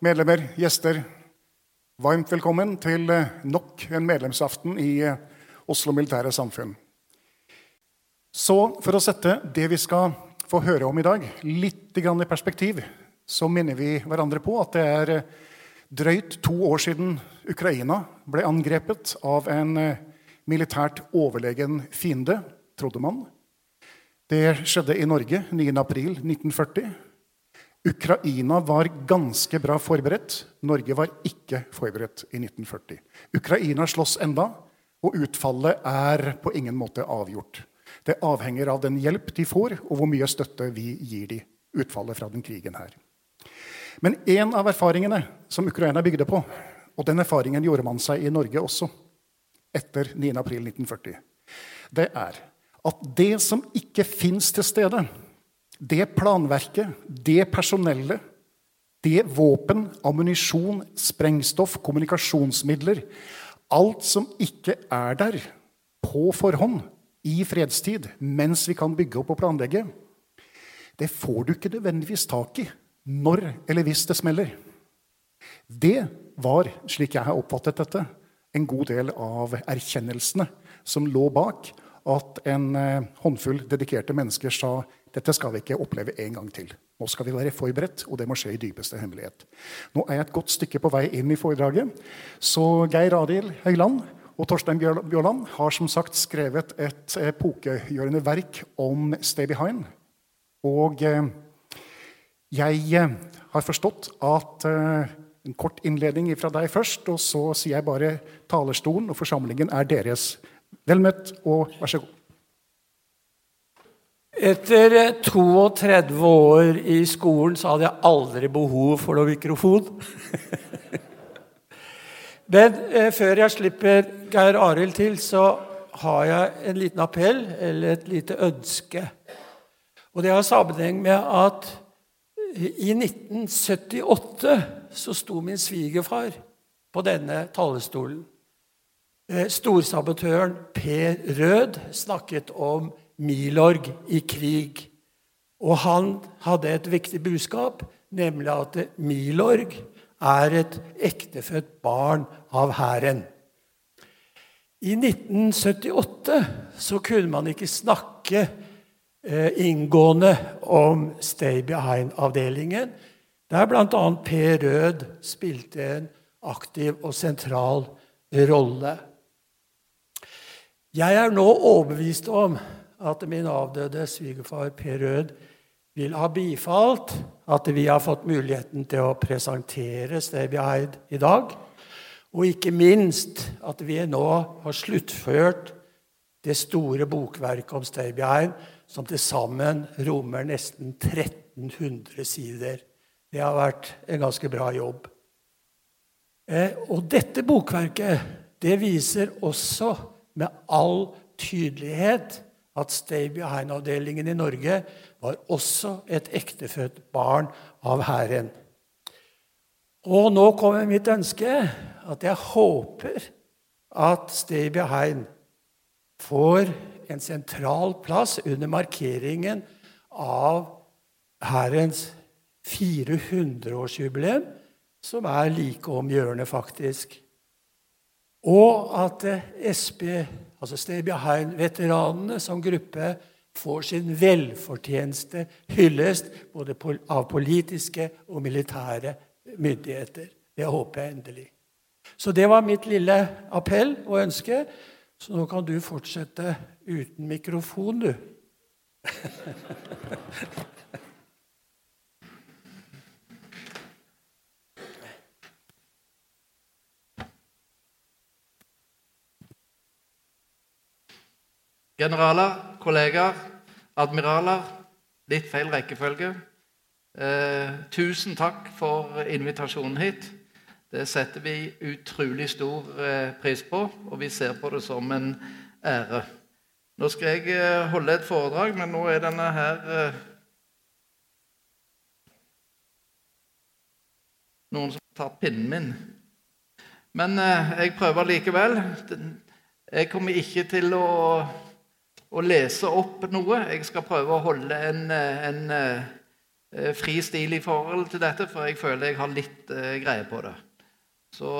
medlemmer, gjester. Varmt velkommen til eh, nok en medlemsaften i eh, Oslo Militære Samfunn. Så for å sette det vi skal få høre om i dag, litt i perspektiv, så minner vi hverandre på at det er eh, drøyt to år siden Ukraina ble angrepet av en militært overlegen fiende, trodde man. Det skjedde i Norge 9.4.1940. Ukraina var ganske bra forberedt. Norge var ikke forberedt i 1940. Ukraina slåss enda, og utfallet er på ingen måte avgjort. Det avhenger av den hjelp de får, og hvor mye støtte vi gir de utfallet fra den krigen her. Men én av erfaringene som Ukraina bygde på, og den erfaringen gjorde man seg i Norge også etter 9.4.1940, det er at det som ikke fins til stede, det planverket, det personellet, det våpen, ammunisjon, sprengstoff, kommunikasjonsmidler Alt som ikke er der på forhånd i fredstid, mens vi kan bygge opp og planlegge, det får du ikke nødvendigvis tak i når eller hvis det smeller. Det var, slik jeg har oppfattet dette, en god del av erkjennelsene som lå bak at en eh, håndfull dedikerte mennesker sa dette skal vi ikke oppleve en gang til. Nå skal vi være forberedt, og det må skje i dypeste hemmelighet. Nå er jeg et godt stykke på vei inn i foredraget, så Geir Adil Høyland og Torstein Bjørland har som sagt skrevet et epokegjørende verk om Stay Behind. Og eh, jeg eh, har forstått at en kort innledning fra deg først, og så sier jeg bare talerstolen og forsamlingen er deres. Vel møtt, og vær så god. Etter 32 år i skolen så hadde jeg aldri behov for noen mikrofon. Men eh, før jeg slipper Geir Arild til, så har jeg en liten appell, eller et lite ønske. Og det har sammenheng med at i 1978 så sto min svigerfar på denne talerstolen. Eh, storsabotøren Per Rød snakket om Milorg i krig. Og han hadde et viktig budskap, nemlig at Milorg er et ektefødt barn av hæren. I 1978 så kunne man ikke snakke eh, inngående om Stay Behind-avdelingen, der bl.a. Per Rød spilte en aktiv og sentral rolle. Jeg er nå overbevist om at min avdøde svigerfar Per Rød vil ha bifalt at vi har fått muligheten til å presentere Stevie Hyde i dag. Og ikke minst at vi nå har sluttført det store bokverket om Stevie Hyde, som til sammen rommer nesten 1300 sider. Det har vært en ganske bra jobb. Eh, og dette bokverket det viser også med all tydelighet at Stay Behind-avdelingen i Norge var også et ektefødt barn av Hæren. Og nå kommer mitt ønske, at jeg håper at Stay Behind får en sentral plass under markeringen av Hærens 400-årsjubileum, som er like om hjørnet, faktisk. Og at SB, altså Stay Behind-veteranene som gruppe, får sin velfortjeneste hyllest både av politiske og militære myndigheter. Det håper jeg endelig. Så det var mitt lille appell og ønske. Så nå kan du fortsette uten mikrofon, du. Generaler, kollegaer, admiraler. Litt feil rekkefølge. Eh, tusen takk for invitasjonen hit. Det setter vi utrolig stor eh, pris på, og vi ser på det som en ære. Nå skal jeg eh, holde et foredrag, men nå er denne her eh, Noen som har tatt pinnen min. Men eh, jeg prøver likevel. Jeg kommer ikke til å å lese opp noe. Jeg skal prøve å holde en, eh, en, en eh, fri stil i forhold til dette, for jeg føler jeg har litt greie på det. Så,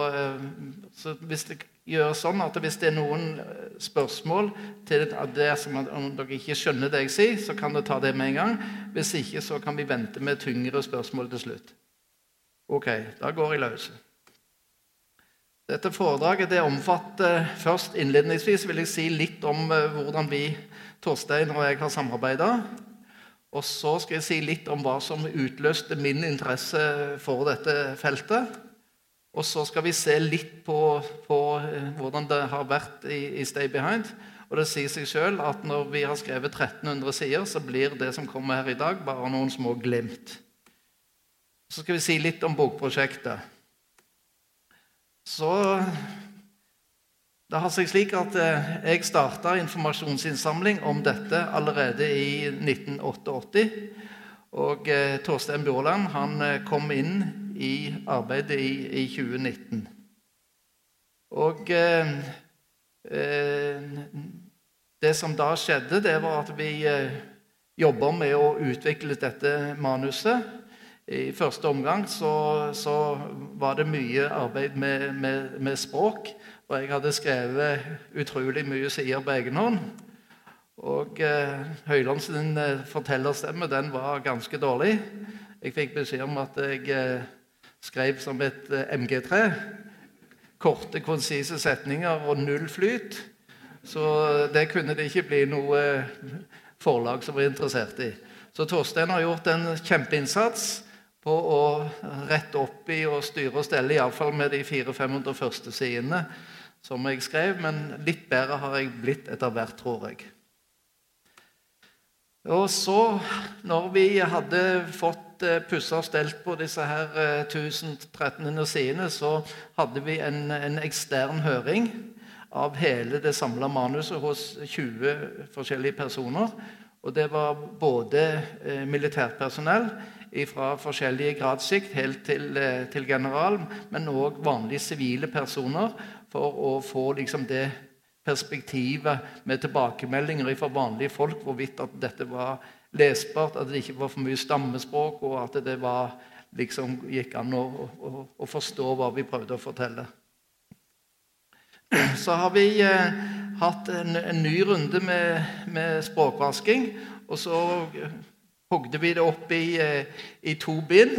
så, hvis det gjør sånn at hvis det er noen spørsmål til det som om dere ikke skjønner det jeg sier, så kan dere ta det med en gang. Hvis ikke, så kan vi vente med tyngre spørsmål til slutt. Ok, da går jeg løs. Dette foredraget det omfatter først innledningsvis vil jeg si litt om eh, hvordan vi, Torstein og jeg, har samarbeida. Og så skal jeg si litt om hva som utløste min interesse for dette feltet. Og så skal vi se litt på, på eh, hvordan det har vært i, i, Stay Behind. Og det sier seg sjøl at når vi har skrevet 1300 sider, så blir det som kommer her i dag, bare noen små glimt. Så skal vi si litt om bokprosjektet. Så det har seg slik at eh, jeg starta informasjonsinnsamling om dette allerede i 1988. Og eh, Torstein Bjorland han eh, kom inn i arbeidet i, i 2019. Og eh, det som da skjedde, det var at vi eh, med å utvikle dette manuset. I første omgang så, så var det mye arbeid med, med, med, språk. Og jeg hadde skrevet utrolig mye sider på egen hånd. Og eh, Høyland sin eh, fortellerstemme den var ganske dårlig. Jeg fikk beskjed om at jeg eh, skrev som et eh, MG3. Korte, konsise setninger og null flyt. Så det kunne det ikke bli noe eh, forlag som var interessert i. Så Torstein har gjort en kjempeinnsats på å rette opp i og styre og stelle, iallfall med de 400-500 første sidene som jeg skrev. Men litt bedre har jeg blitt etter hvert, tror jeg. Og så, når vi hadde fått eh, pussa og stelt på disse her 1300 eh, sidene, så hadde vi en, en ekstern høring av hele det samla manuset hos 20 forskjellige personer. Og det var både eh, militært personell fra forskjellige gradssikt helt til, eh, til, general, men òg vanlige sivile personer, for å få liksom, det perspektivet med tilbakemeldinger fra vanlige folk, hvorvidt at dette var lesbart, at det ikke var for mye stammespråk, og at det var, liksom, gikk an å, å, å, forstå hva vi prøvde å fortelle. Så har vi eh, hatt en, en, ny runde med, med språkvasking. Og så hogde vi det opp i, eh, i to bind.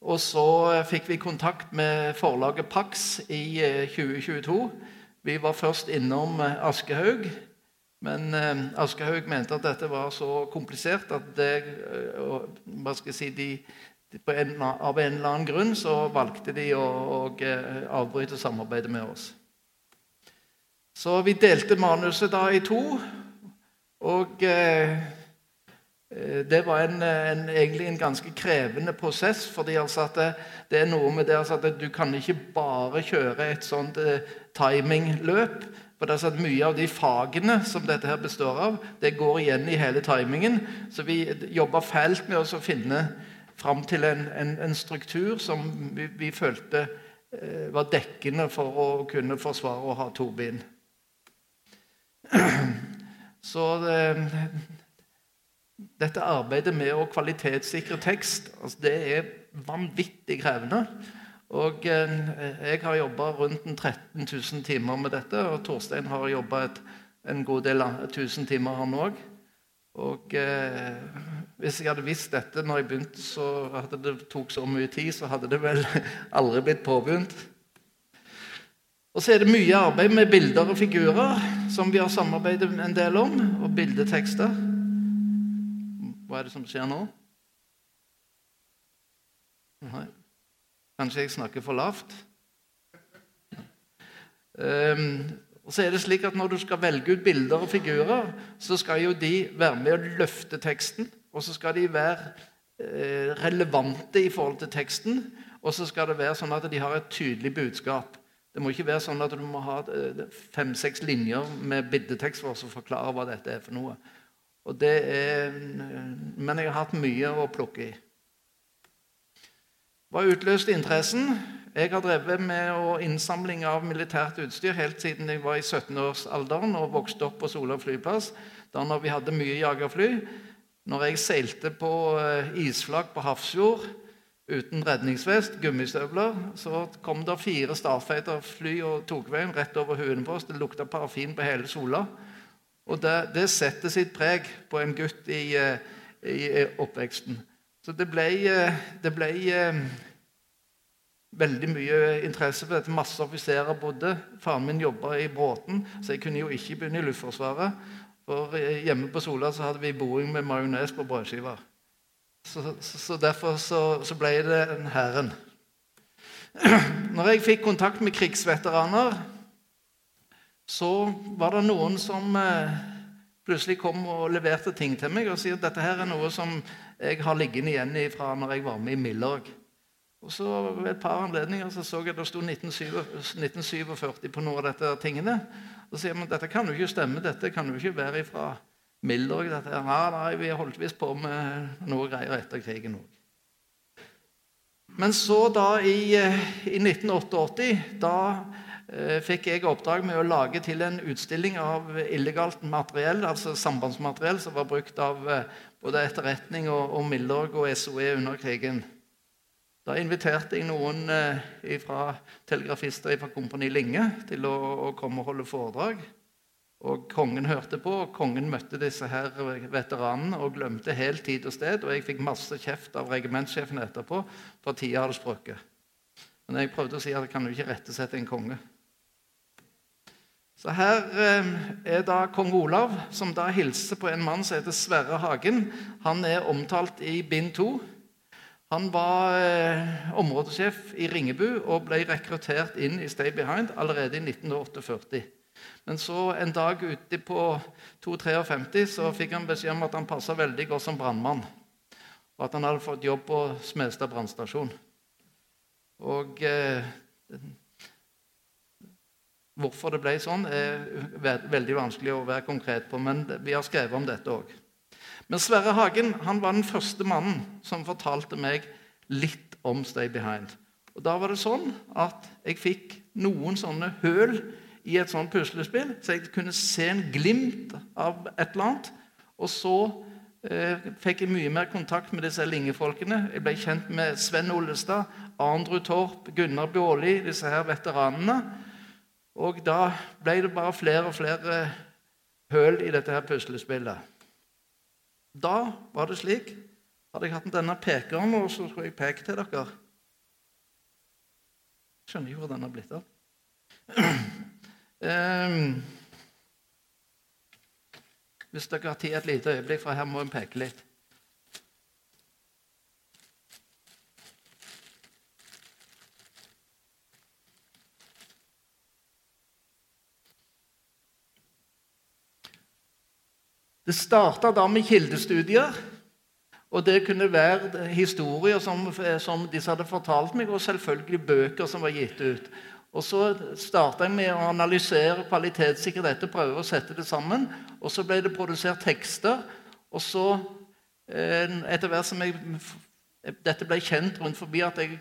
Og så fikk vi kontakt med forlaget Pax i 2022. Eh, vi var først innom eh, Aschehoug, men Aschehoug mente at dette var så komplisert at det, hva skal jeg si, de, en, av en eller annen grunn så valgte de å, å avbryte samarbeidet med oss. Så vi delte manuset da i to. Og det var en, en, egentlig en ganske krevende prosess. fordi altså det, det, er noe med det altså at Du kan ikke bare kjøre et sånt eh, timingløp. For det er at Mye av de fagene som dette her består av, det går igjen i hele timingen. Så vi jobba fælt med å finne fram til en, en, en struktur som vi, vi følte eh, var dekkende for å kunne forsvare å ha to bind. Så det, dette arbeidet med å kvalitetssikre tekst altså det er vanvittig krevende. Og eh, Jeg har jobba rundt 13 000 timer med dette, og Torstein har jobba en god del av 1000 timer, han òg. Og eh, hvis jeg hadde visst dette når jeg begynte, så hadde det tok så mye tid, så hadde det vel aldri blitt påbegynt. Og så er det mye arbeid med bilder og figurer, som vi har samarbeidet en del om, og bildetekster. Hva er det som skjer nå? Nei. Kanskje jeg snakker for lavt? Um, og så er det slik at Når du skal velge ut bilder og figurer, så skal jo de være med å løfte teksten. Og så skal de være eh, relevante i forhold til teksten. Og så skal det være sånn at de har et tydelig budskap. Det må ikke være sånn at du må ha eh, fem-seks linjer med bildetekst for å forklare hva dette er for noe. Og det er, men jeg har hatt mye å plukke i. Hva utløste interessen? Jeg har drevet med innsamling av militært utstyr helt siden jeg var i 17-årsalderen og vokste opp på Sola flyplass, da når vi hadde mye jagerfly. Når jeg seilte på eh, isflak på Hafrsfjord uten redningsvest, gummistøvler, så kom det fire Starfighter-fly og tok veien rett over huene på oss. Det lukta parafin på hele Sola. Og det, det setter sitt preg på en gutt i, eh, i oppveksten. Så det ble, eh, det ble eh, veldig mye interesse for dette. Masse offiserer bodde. Faren min jobba i Bråten, så jeg kunne jo ikke begynne i Luftforsvaret. For eh, hjemme på Sola så hadde vi boing med majones på brødskiva. Så, så, så, derfor så, så ble det en Hæren. Når jeg fikk kontakt med krigsveteraner, så var det noen som plutselig kom og leverte ting til meg og sier at dette her er noe som jeg har liggende igjen fra når jeg var med i Milorg. Og så Ved et par anledninger så, så jeg det sto 1947 på noen av dette tingene. Og så sier man dette kan jo ikke stemme, dette kan jo ikke være fra Milorg. Dette. Nei, nei, vi holdt visst på med noe greier etter krigen òg. Men så, da i, eh, i 1988, da Eh, fikk jeg oppdrag med å lage til en utstilling av illegalt materiell, altså sambandsmateriell som var brukt av eh, både etterretning og, og Milorg og SOE under krigen. Da inviterte jeg noen eh, fra telegrafister fra Kompani Linge til å, å, komme og holde foredrag. Og Kongen hørte på, og kongen møtte disse her veteranene og glemte helt tid og sted. Og jeg fikk masse kjeft av regimentssjefen etterpå, for tida hadde sprukket. Men jeg prøvde å si at jeg kan jo ikke rettesette en konge. Så Her eh, er da kong Olav, som da hilser på en mann som heter Sverre Hagen. Han er omtalt i bind to. Han var eh, områdesjef i Ringebu og ble rekruttert inn i Stay Behind allerede i 1948. Men så en dag ute på 253 så fikk han beskjed om at han passa veldig godt som brannmann. Og at han hadde fått jobb på Smestad brannstasjon. Og eh, Hvorfor det ble sånn, er veldig vanskelig å være konkret på, men vi har skrevet om dette òg. Men Sverre Hagen han var den første mannen som fortalte meg litt om Stay Behind. Og Da var det sånn at jeg fikk noen sånne høl i et sånt puslespill, så jeg kunne se en glimt av et eller annet. Og så eh, fikk jeg mye mer kontakt med disse lingefolkene. Jeg ble kjent med Sven Ollestad, Arndrud Torp, Gunnar Bjåli, disse her veteranene. Og da ble det bare flere og flere høl i dette her puslespillet. Da var det slik Hadde jeg hatt denne pekeren, og så skulle jeg peke til dere Skjønner ikke hvor den har blitt av. Um, hvis dere har tid et lite øyeblikk, for her må en peke litt. Det starta da med kildestudier. Og det kunne være historier som, som, disse hadde fortalt meg, og selvfølgelig bøker som var gitt ut. Og Så starta jeg med å analysere kvalitetssikre dette, prøve å sette det sammen. Og Så ble det produsert tekster. Og så, eh, etter hvert som jeg, dette ble kjent rundt forbi at jeg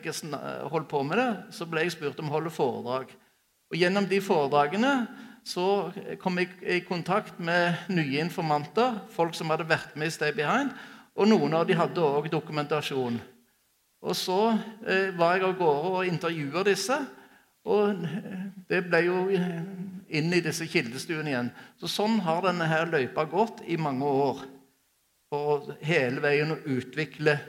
holdt på med det, så ble jeg spurt om å holde foredrag. Og Gjennom de foredragene så kom jeg i kontakt med nye informanter, folk som hadde vært med i Stay Behind, og noen av dem hadde òg dokumentasjon. Og Så eh, var jeg av gårde og intervjua disse. Og det ble jo inn i disse kildestuene igjen. Så Sånn har denne her løypa gått i mange år. Og hele veien å utvikle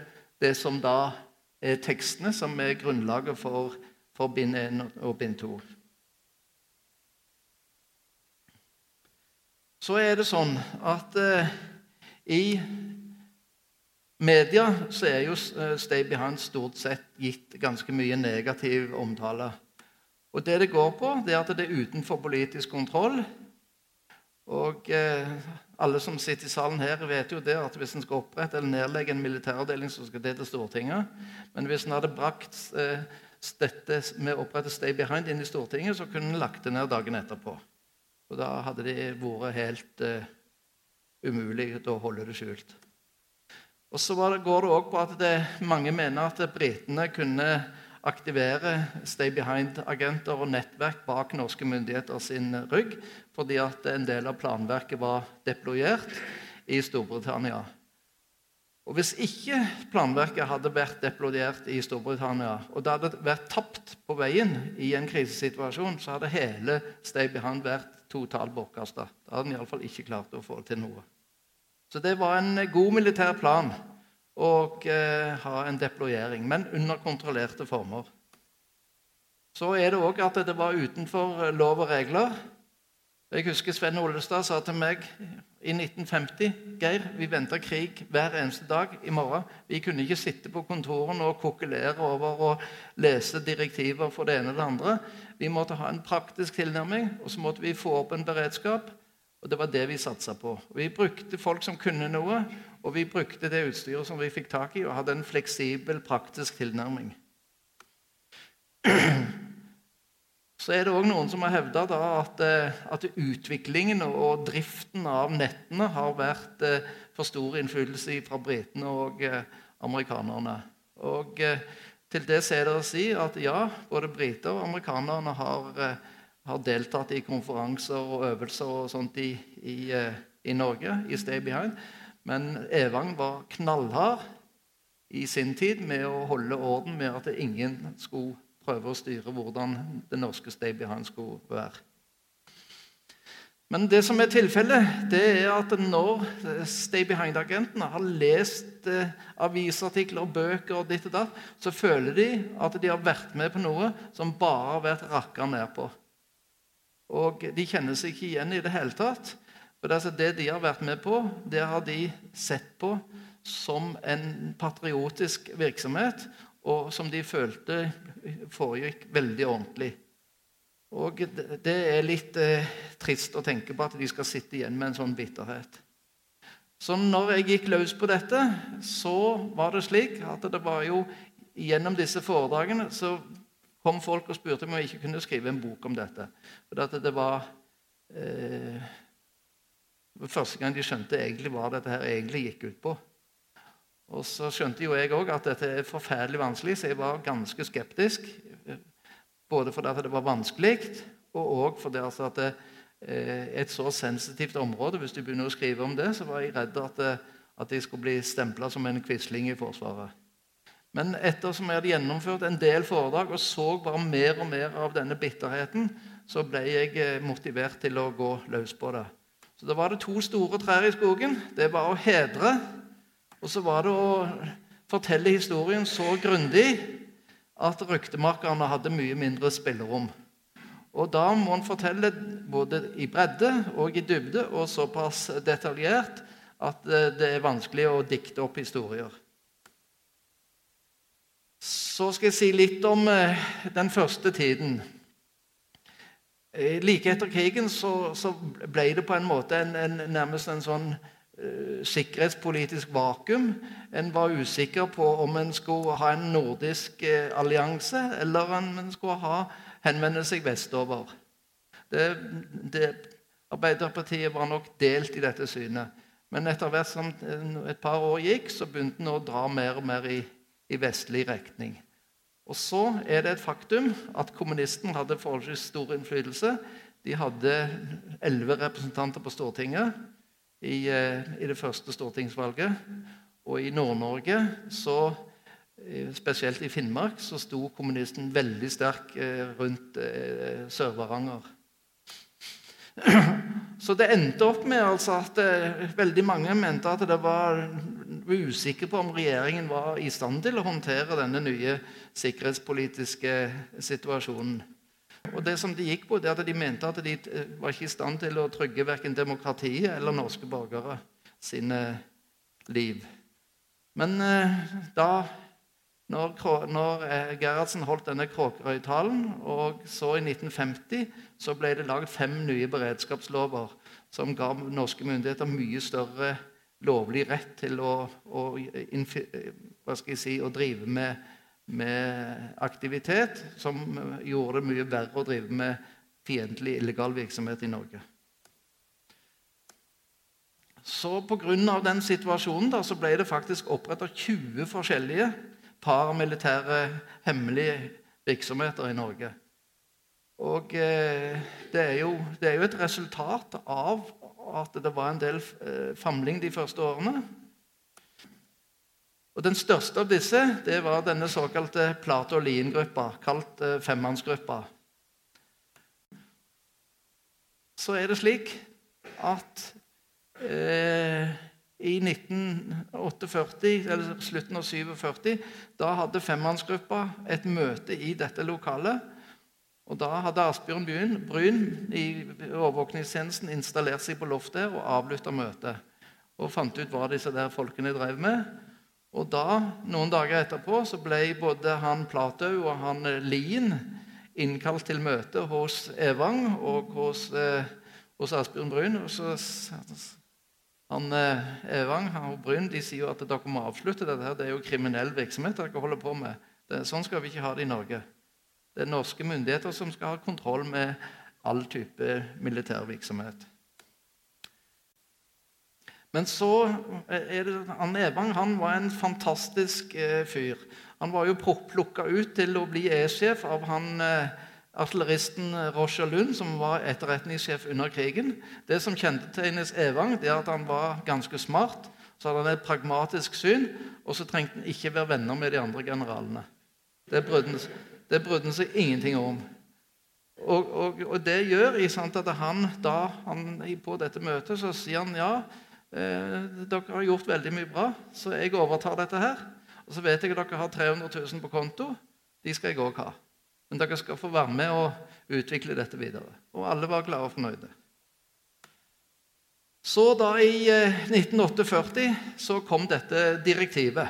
det som da er tekstene, som er grunnlaget for, for bind 1 og bind 2. Så er det sånn at eh, i media så er jo eh, Stay Behind stort sett gitt ganske mye negativ omtale. Og Det det går på, det er at det er utenfor politisk kontroll. Og eh, Alle som sitter i salen her, vet jo det at hvis en skal opprette eller nedlegge en militæravdeling, så skal det til Stortinget. Men hvis en hadde brakt eh, dette med å opprette Stay Behind inn i Stortinget, så kunne en lagt det ned dagen etterpå. Og Da hadde det vært helt uh, umulig å holde det skjult. Og Så går det òg på at det, mange mener at britene kunne aktivere Stay Behind-agenter og nettverk bak norske myndigheter sin rygg, fordi at en del av planverket var deployert i Storbritannia. Og Hvis ikke planverket hadde vært deployert i Storbritannia, og det hadde vært tapt på veien i en krisesituasjon, så hadde hele Stay Behind vært totalt bortkasta. Da hadde han iallfall ikke klart å få til noe. Så det var en god militær plan å eh, ha en deployering, men under kontrollerte former. Så er det òg at det var utenfor lov og regler. Jeg husker Sven Olestad sa til meg i 1950 Geir, vi venta krig hver eneste dag i morgen. Vi kunne ikke sitte på kontorene og kokkelere over og lese direktiver for det ene og det andre. Vi måtte ha en praktisk tilnærming, og så måtte vi få opp en beredskap. Og det var det vi satsa på. Vi brukte folk som kunne noe, og vi brukte det utstyret som vi fikk tak i, og hadde en fleksibel, praktisk tilnærming. Så er det òg noen som har hevda at, eh, at, utviklingen og driften av nettene har vært eh, for stor innflytelse fra britene og eh, amerikanerne. Og til det er det å si at ja, både briter og amerikanerne har har deltatt i konferanser og øvelser og sånt i, i, eh, i Norge, i Stay Behind. Men Evang var knallhard i sin tid med å holde orden med at ingen skulle prøve å styre hvordan det norske Stay Behind skulle være. Men det som er tilfellet, det er at når Stay Behind-agentene har lest eh, avisartikler og bøker, og ditt og datt, så føler de at de har vært med på noe som bare har vært rakka ned på. Og de kjenner seg ikke igjen i det hele tatt. For det, det de har vært med på, det har de sett på som en patriotisk virksomhet, og som de følte foregikk veldig ordentlig. Og det er litt eh, trist å tenke på at de skal sitte igjen med en sånn bitterhet. Så når jeg gikk løs på dette, så var det slik at det var jo gjennom disse foredragene så kom folk og spurte om jeg ikke kunne skrive en bok om dette. For det, det var eh, Første gang de skjønte egentlig hva dette her egentlig gikk ut på. Og så skjønte jo jeg òg at dette er forferdelig vanskelig, så jeg var ganske skeptisk. Både fordi det var vanskelig, og òg fordi altså at det, eh, et så sensitivt område Hvis du begynner å skrive om det, så var jeg redd at, at jeg skulle bli stempla som en quisling i Forsvaret. Men ettersom jeg hadde gjennomført en del foredrag og så bare mer og mer av denne bitterheten, så ble jeg eh, motivert til å gå løs på det. Så Da var det to store trær i skogen. Det var å hedre, og så var det å fortelle historien så grundig at ryktemakerne hadde mye mindre spillerom. Og Da må en fortelle både i bredde og i dybde og såpass detaljert at eh, det er vanskelig å dikte opp historier. Så skal jeg si litt om eh, den første tiden. Eh, like etter krigen så, så ble det på en måte en, en, nærmest en sånn sikkerhetspolitisk vakuum. En var usikker på om en skulle ha en nordisk uh, allianse, eller om en skulle ha henvende seg vestover. Det, det, Arbeiderpartiet var nok delt i dette synet. Men etter hvert som et par år gikk, så begynte en å dra mer og mer i, i vestlig retning. Og så er det et faktum at kommunisten hadde forholdsvis stor innflytelse. De hadde elleve representanter på Stortinget i, eh, i, det første stortingsvalget. Og i Nord-Norge, så spesielt i Finnmark, så sto kommunisten veldig sterk eh, rundt Sør-Varanger. Så det endte opp med altså at veldig mange mente at det var usikre på om regjeringen var i stand til å håndtere denne nye sikkerhetspolitiske situasjonen. Og det som De gikk på, det at de mente at de eh, var ikke i stand til å trygge verken demokratiet eller norske borgere sine liv. Men eh, da når, når eh, Gerhardsen holdt denne Kråkerøy-talen, og så i 1950 så ble det lagd fem nye beredskapslover som ga norske myndigheter mye større lovlig rett til å, å, si, å drive med med aktivitet som gjorde det mye verre å drive med fiendtlig illegal virksomhet i Norge. Så Pga. den situasjonen da, så ble det faktisk oppretta 20 forskjellige paramilitære hemmelige virksomheter i Norge. Og eh, det, er jo, det, er jo, et resultat av at det var en del eh, famling de første årene. Og Den største av disse det var denne såkalte Plato Lien-gruppa, kalt eh, femmannsgruppa. Så er det slik at eh, i 1948, eller slutten av 47, da hadde femmannsgruppa et møte i dette lokalet. Og Da hadde Asbjørn Bryn i overvåkningstjenesten installert seg på loftet og avlytta møtet. Og fant ut hva disse der folkene drev med. Og da, Noen dager etterpå så ble både han Platau og han Lien innkalt til møte hos Evang og hos, eh, hos Asbjørn Bryn. Og så, han eh, Evang og Bryn de sier jo at dere må avslutte dette. her, Det er jo kriminell virksomhet dere holder på med. Det, sånn skal vi ikke ha det i Norge. Det er norske myndigheter som skal ha kontroll med all type militær virksomhet. Men så er det, han Evang han var en fantastisk eh, fyr. Han var jo plukka ut til å bli E-sjef av han eh, artilleristen Roger Lund, som var etterretningssjef under krigen. Det som kjennetegnes Evang, det er at han var ganske smart. Så hadde han et pragmatisk syn, og så trengte han ikke være venner med de andre generalene. Det brydde han seg ingenting om. Og, og, og det gjør sant, at han da han, på dette møtet så sier han ja, Eh, dere har gjort veldig mye bra, så jeg overtar dette her. Og så vet jeg at dere har 300 000 på konto. De skal jeg òg ha. Men dere skal få være med og utvikle dette videre. Og alle var glade og fornøyde. Så da i 1948 eh, så kom dette direktivet,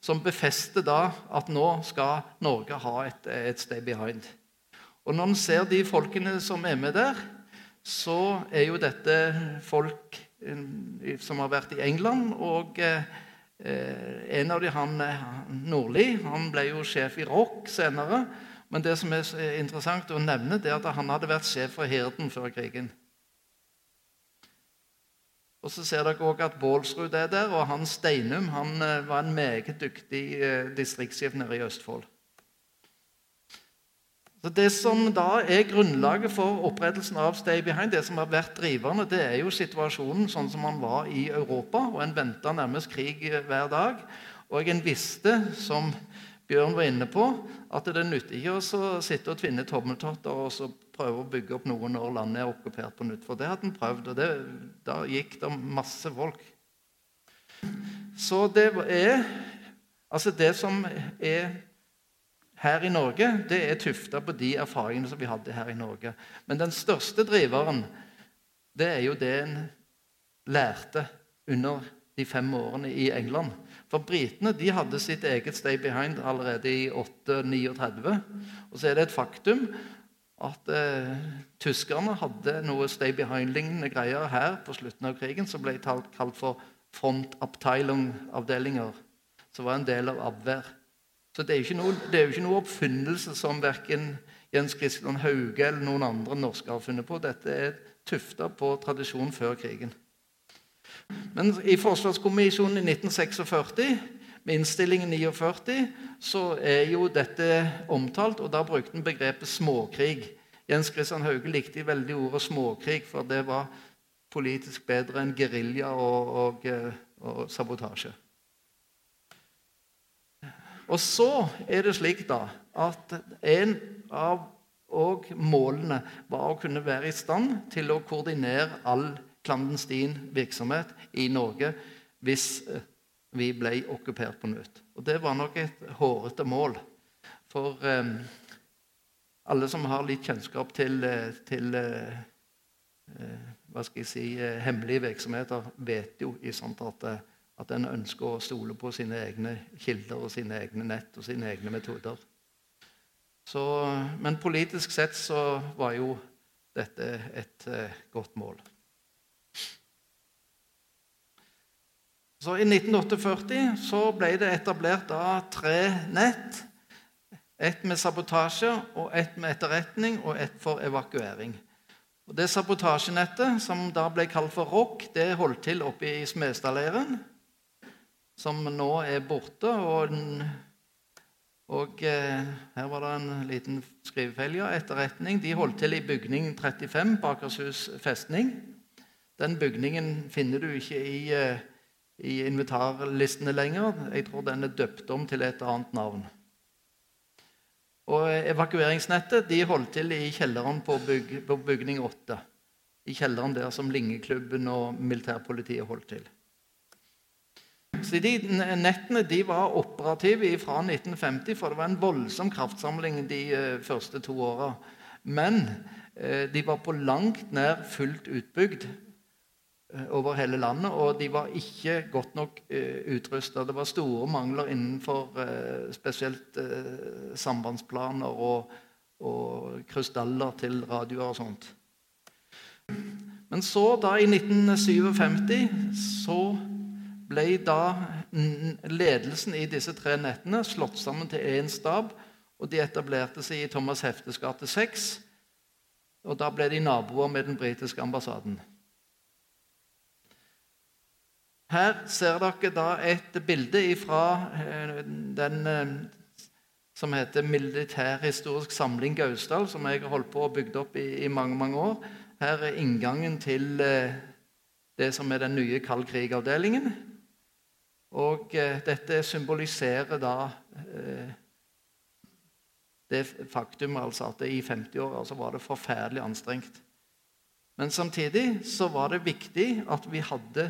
som befester da at nå skal Norge ha et, et stay behind. Og når en ser de folkene som er med der, så er jo dette folk som har vært i England. og eh, En av dem, han, Nordli, han ble jo sjef i Rock senere. Men det som er interessant å nevne, det er at han hadde vært sjef for Herden før krigen. Og så ser dere også at Bålsrud er der, og han Steinum han eh, var en meget dyktig eh, distriktssjef nede i Østfold. Så Det som da er grunnlaget for opprettelsen av Stay Behind, det som har vært drivende, det er jo situasjonen sånn som man var i Europa. og En venta nærmest krig hver dag. Og en visste, som Bjørn var inne på, at det nytter ikke å sitte og tvinne tommeltotter og så prøve å bygge opp noe når landet er okkupert på nytt. For det hadde en prøvd, og det, da gikk det masse folk. Så det er Altså, det som er her i Norge, det er tufta på de erfaringene som vi hadde her i Norge. Men den største driveren, det er jo det en lærte under de fem årene i England. For britene de hadde sitt eget stay behind allerede i 839. Og så er det et faktum at eh, tyskerne hadde noe stay behind-lignende greier her på slutten av krigen som ble kalt for front avdelinger som var en del av Abwehr. Så det er, noe, det jo ikke noe oppfinnelse som verken Jens Christian Hauge eller noen andre norske har funnet på. Dette er tufta på tradisjon før krigen. Men i Forsvarskommisjonen i 1946, med innstillingen 49, så er jo dette omtalt, og da brukte en begrepet småkrig. Jens Christian Hauge likte veldig ordet småkrig, for det var politisk bedre enn gerilja og, og, eh, og, sabotasje. Og så er det slik da at en av målene var å kunne være i stand til å koordinere all klandestin virksomhet i Norge hvis eh, vi ble okkupert på nytt. Og Det var nok et hårete mål. For eh, alle som har litt kjennskap til, eh, til eh, eh, hva skal jeg si, hemmelige virksomheter, vet jo i sånt at, at en ønsker å stole på sine egne kilder og sine egne nett og sine egne metoder. Så, men politisk sett så var jo dette et godt mål. Så I 1948 så ble det etablert da tre nett. Ett med sabotasje, og ett med etterretning og ett for evakuering. Og Det sabotasjenettet, som da ble kalt for ROC, det holdt til oppe i Smestadleiren, som nå er borte. Og, og eh, her var det en liten skrivefeil. Ja, etterretning. De holdt til i bygning 35, Bakershus festning. Den bygningen finner du ikke i eh, i invitarlistene lenger. Jeg tror den er døpt om til et annet navn. Og Evakueringsnettet de holdt til i kjelleren på, byg, på bygning 8. I kjelleren der som Lingeklubben og militærpolitiet holdt til. Så De nettene de var operative fra 1950, for det var en voldsom kraftsamling de eh, første to åra. Men eh, de var på langt nær fullt utbygd Eh, over hele landet, og de var ikke godt nok utrusta. Det var store mangler innenfor spesielt sambandsplaner og, og krystaller til radioer og sånt. Men så, da i 1957, så ble da ledelsen i disse tre nettene slått sammen til én stab, og de etablerte seg i Thomas Heftes gate 6. Og da ble de naboer med den britiske ambassaden. Her ser dere da et bilde fra eh, den eh, som heter Militærhistorisk samling Gausdal, som jeg har holdt på og bygd opp i, i, mange mange år. Her er inngangen til eh, det som er den nye kald krig-avdelingen. Og dette symboliserer da det faktum altså at i 50-åra altså var det forferdelig anstrengt. Men samtidig så var det viktig at vi hadde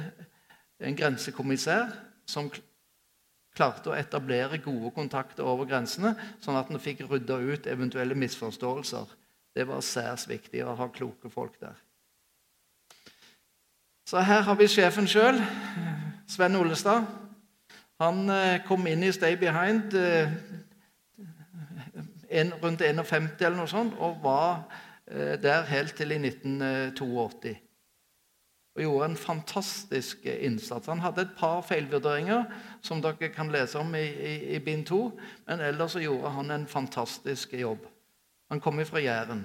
en grensekommissær som klarte å etablere gode kontakter over grensene, sånn at en fikk rydda ut eventuelle misforståelser. Det var særs viktig å ha kloke folk der. Så her har vi sjefen sjøl, Sven Ollestad. Han eh, kom inn i Stay Behind eh, rundt 51 eller noe sånt, og var eh, der helt til i 1982 og gjorde en fantastisk innsats. Han hadde et par feilvurderinger som dere kan lese om i, i, i bind to, men ellers gjorde han en fantastisk jobb. Han kom fra Jæren.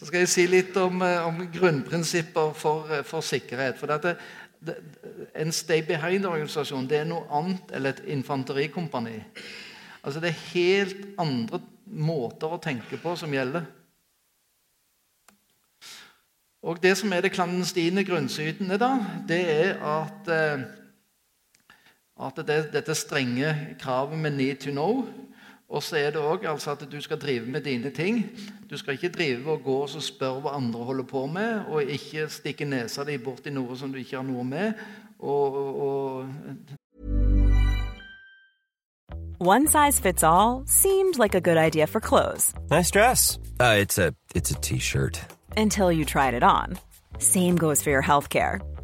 Så skal jeg si litt om, eh, om grunnprinsipper for, eh, for, sikkerhet. For dette, det, En Stay Behind-organisasjon det er noe annet enn et infanterikompani. Altså Det er helt andre måter å tenke på som gjelder. Og Det som er det klandestine grunnsydene, da, det er at, eh, at det, dette strenge kravet med 'need to know' Og så er det òg altså at du skal drive med dine ting. Du skal ikke drive og gå og spørre hva andre holder på med, og ikke stikke nesa di bort i noe som du ikke har noe med. Og, og One size fits all seemed like a good idea for clothes. Nice dress. Uh, it's a t-shirt. until you tried it on. Same goes for your healthcare.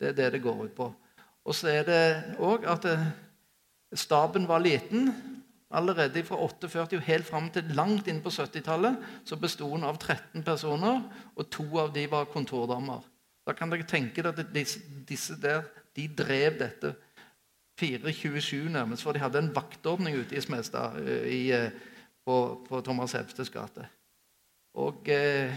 Det er det det går ut på. Og så er det òg at staben var liten. Allerede fra 48 og helt fram til langt inn på 70-tallet så besto den av 13 personer, og to av de var kontordamer. Da kan dere tenke dere at disse, disse der de drev dette 427 nærmest, for de hadde en vaktordning ute i Smestad eh, i, eh, på, på Thomas Hebstes gate. Og eh,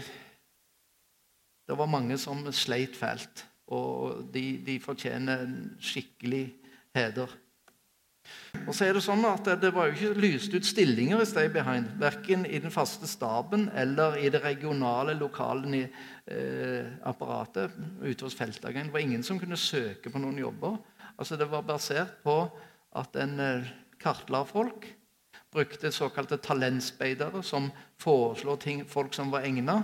det var mange som sleit fælt. Og de, de fortjener en skikkelig heder. Og så er Det sånn at det var jo ikke lyst ut stillinger i Stay Behind. Verken i den faste staben eller i det regionale, lokale eh, apparatet ute hos feltdagen. Det var ingen som kunne søke på noen jobber. Altså Det var basert på at en eh, kartla folk. Brukte såkalte talentspeidere, som foreslo ting, folk som var egna.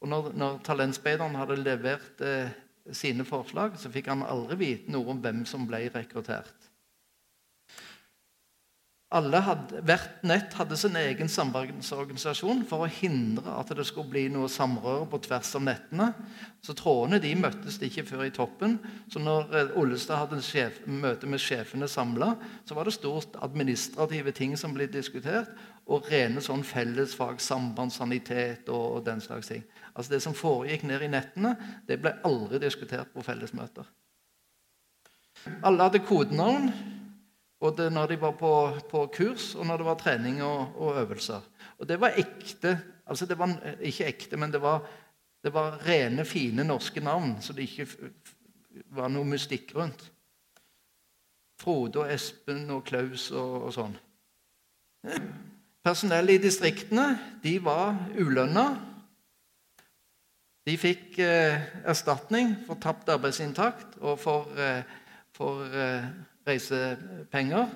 Og når, når talentspeideren hadde levert eh, sine forslag, så fikk han aldri vite noe om hvem som ble rekruttert. Hadde, hvert nett hadde sin egen samarbeidsorganisasjon for å hindre at det skulle bli noe samrøre på tvers av nettene. Så Trådene de møttes ikke før i toppen. Så når eh, Ollestad hadde sjef, møte med sjefene samla, så var det stort administrative ting som ble diskutert, og rene sånn fellesfag, sambandssanitet og, og den slags ting. Altså Det som foregikk ned i nettene, det ble aldri diskutert på fellesmøter. Alle hadde kodenavn. Både når de var på, på, kurs, og når det var trening og, og, øvelser. Og det var ekte. Altså det var ikke ekte, men det var, det var rene, fine norske navn, så det ikke var noe mystikk rundt. Frode og Espen og Klaus og, og sånn. Personellet i distriktene de var ulønna. De fikk eh, erstatning for tapt arbeidsinntakt og for, eh, for eh, reisepenger.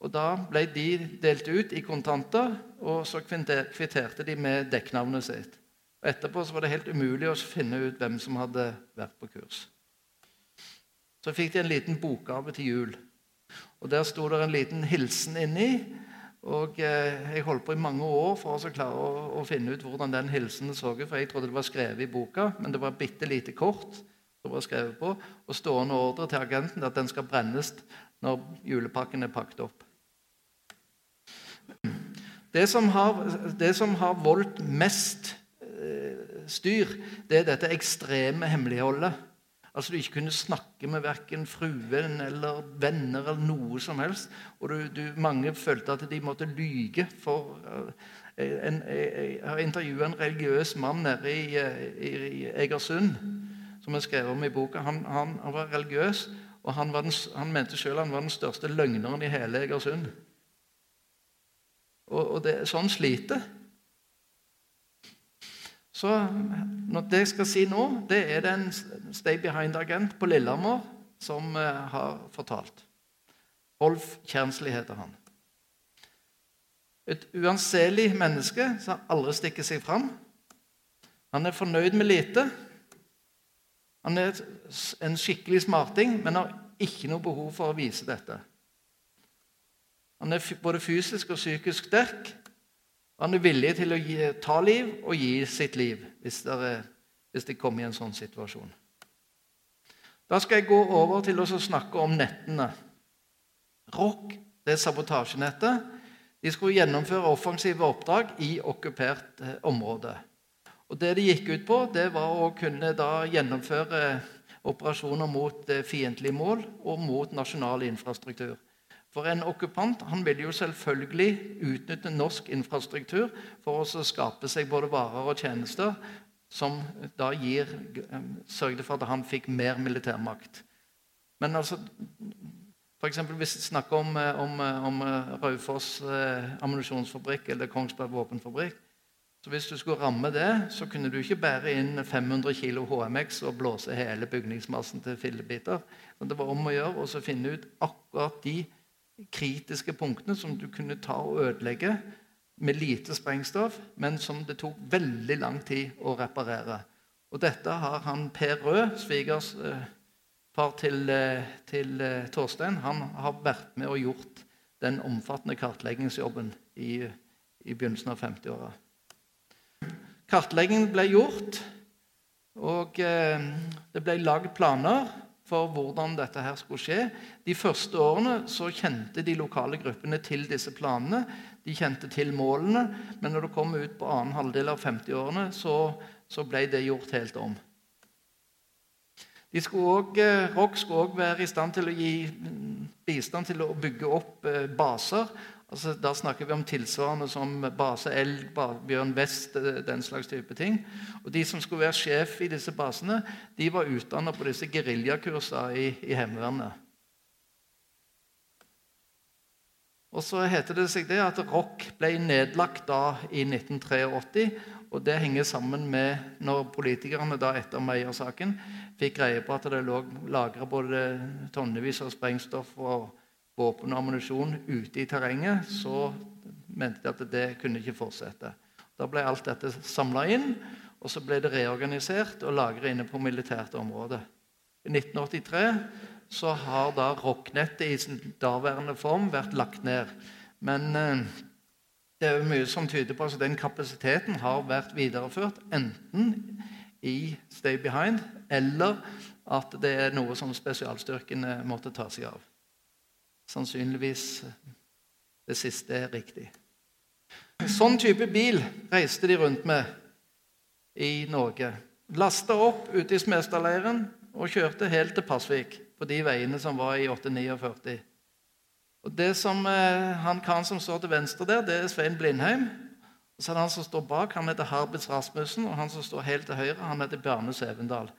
Og Da ble de delt ut i kontanter, og så kvitterte de med dekknavnet sitt. Og Etterpå var det helt umulig å finne ut hvem som hadde vært på kurs. Så fikk de en liten bokgave til jul. Og Der sto det en liten hilsen inni. Og eh, Jeg holdt på i mange år for å klare å, å finne ut hvordan den hilsenen så ut. For jeg trodde det var skrevet i boka, men det var bitte lite kort som var skrevet på, og stående ordre til agenten at den skal brennes når julepakken er pakket opp. Det som har, det som har voldt mest eh, styr, det er dette ekstreme hemmeligholdet. Altså Du ikke kunne snakke med verken fruen eller venner eller noe som helst. Og du, du, mange følte at de måtte lyge. for eh, en, Jeg har intervjua en religiøs mann nede i, eh, i, i Egersund som jeg skrev om i boka. Han, han, han var religiøs, og han, var den, han mente sjøl han var den største løgneren i hele Egersund. Og, og det, sånn sliter. Så det jeg skal si nå, det er det en Stay Behind-agent på Lillehammer som uh, har fortalt. Rolf Kjernsli heter han. Et uanselig menneske som aldri stikker seg fram. Han er fornøyd med lite. Han er en skikkelig smarting, men har ikke noe behov for å vise dette. Han er både fysisk og psykisk sterk. Han er villig til å gi, ta liv og gi sitt liv hvis det, hvis de kommer i en sånn situasjon. Da skal jeg gå over til å snakke om nettene. ROC, det er sabotasjenettet, de skulle gjennomføre offensive oppdrag i okkupert eh, område. Og Det de gikk ut på, det var å kunne da gjennomføre operasjoner mot eh, fiendtlige mål og mot nasjonal infrastruktur. For en okkupant han vil jo selvfølgelig utnytte norsk infrastruktur for å skape seg både varer og tjenester som da gir, eh, sørgde for at han fikk mer militærmakt. Men altså, for eksempel, hvis vi snakker om, eh, om, eh, om Raufoss eh, ammunisjonsfabrikk eller Kongsberg våpenfabrikk. Så Hvis du skulle ramme det, så kunne du ikke bære inn 500 kg HMX og blåse hele bygningsmassen til fillebiter. Det var om å gjøre å finne ut akkurat de kritiske punktene som du kunne ta og ødelegge med lite sprengstoff, men som det tok veldig lang tid å reparere. Og dette har han Per Rød, svigers eh, far til, eh, til eh, Torstein, han har vært med og gjort den omfattende kartleggingsjobben i, i begynnelsen av 50-åra. Kartleggingen ble gjort, og det ble lagd planer for hvordan dette her skulle skje. De første årene så kjente de lokale gruppene til disse planene. De kjente til målene, men når det kom ut på annen halvdel av 50-årene, så, så, ble det gjort helt om. Skulle også, eh, ROC skulle òg være i stand til å gi bistand til å bygge opp eh, baser. Altså, da snakker vi om tilsvarende som base elg, Bjørn Vest, eh, den slags type ting. Og De som skulle være sjef i disse basene, de var utdanna på disse geriljakursene i, i Heimevernet. Og så heter det seg det at rock ble nedlagt da i 1983. Og det henger sammen med når politikerne da etter Meyer-saken fikk greie på at det lå lagra både tonnevis av sprengstoff og våpen og ammunisjon ute i terrenget, så mente de at det kunne ikke fortsette. Da ble alt dette samla inn, og så ble det reorganisert og lagret inne på militært område. I 1983 så har da rocknettet i sin daværende form vært lagt ned. Men eh, det er mye som tyder på at den kapasiteten har vært videreført enten i Stay Behind eller at det er noe som spesialstyrkene måtte ta seg av. Sannsynligvis det siste er riktig. Sånn type bil reiste de rundt med i Norge. Lasta opp ute i Smestadleiren og kjørte helt til Pasvik på de veiene som var i 849. Og det som, eh, Han karen som står til venstre der, det er Svein Blindheim. Og så er det Han som står bak, han heter Harbits Rasmussen, og han som står helt til høyre, han heter Bjarne Sevendal.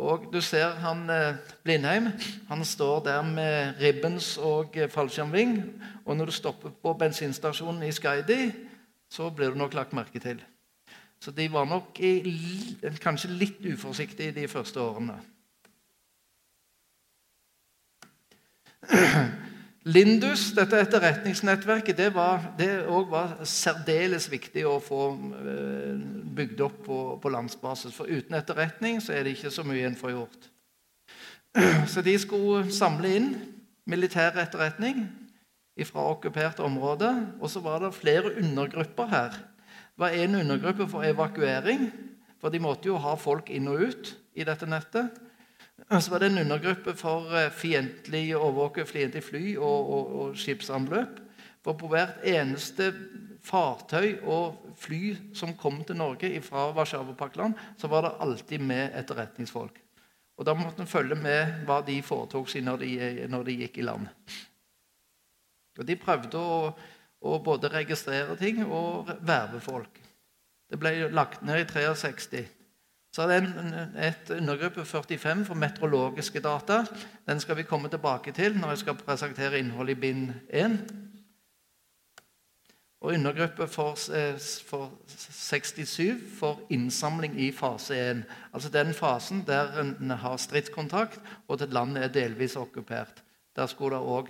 Og du ser han eh, Blindheim. Han står der med ribbens og eh, fallskjermving. Og når du stopper på bensinstasjonen i Skaidi, så blir du nok lagt merke til. Så de var nok i, kanskje litt uforsiktige de første årene. Lindus, dette etterretningsnettverket, det var, det var særdeles viktig å få eh, bygd opp på, på, landsbasis. For uten etterretning så er det ikke så mye en får gjort. Så de skulle samle inn militær etterretning fra okkupert område. Og så var det flere undergrupper her. Det var en undergruppe for evakuering, for de måtte jo ha folk inn og ut i dette nettet. Så var det en undergruppe for eh, fiendtlig overvåke fiendtlig fly og, og, og, skipsanløp. For på hvert eneste fartøy og fly som kom til Norge fra Warszawapakland, så var det alltid med etterretningsfolk. Og Da måtte en følge med hva de foretok seg når de, når de gikk i land. Og De prøvde å, å både registrere ting og verve folk. Det ble lagt ned i 63. Så er det en, et undergruppe 45 for meteorologiske data. Den skal vi komme tilbake til når jeg skal presentere innholdet i bind 1. Og undergruppe for, eh, for 67 for innsamling i fase 1. Altså den fasen der en har stridskontakt, og at landet er delvis okkupert. Der skulle det òg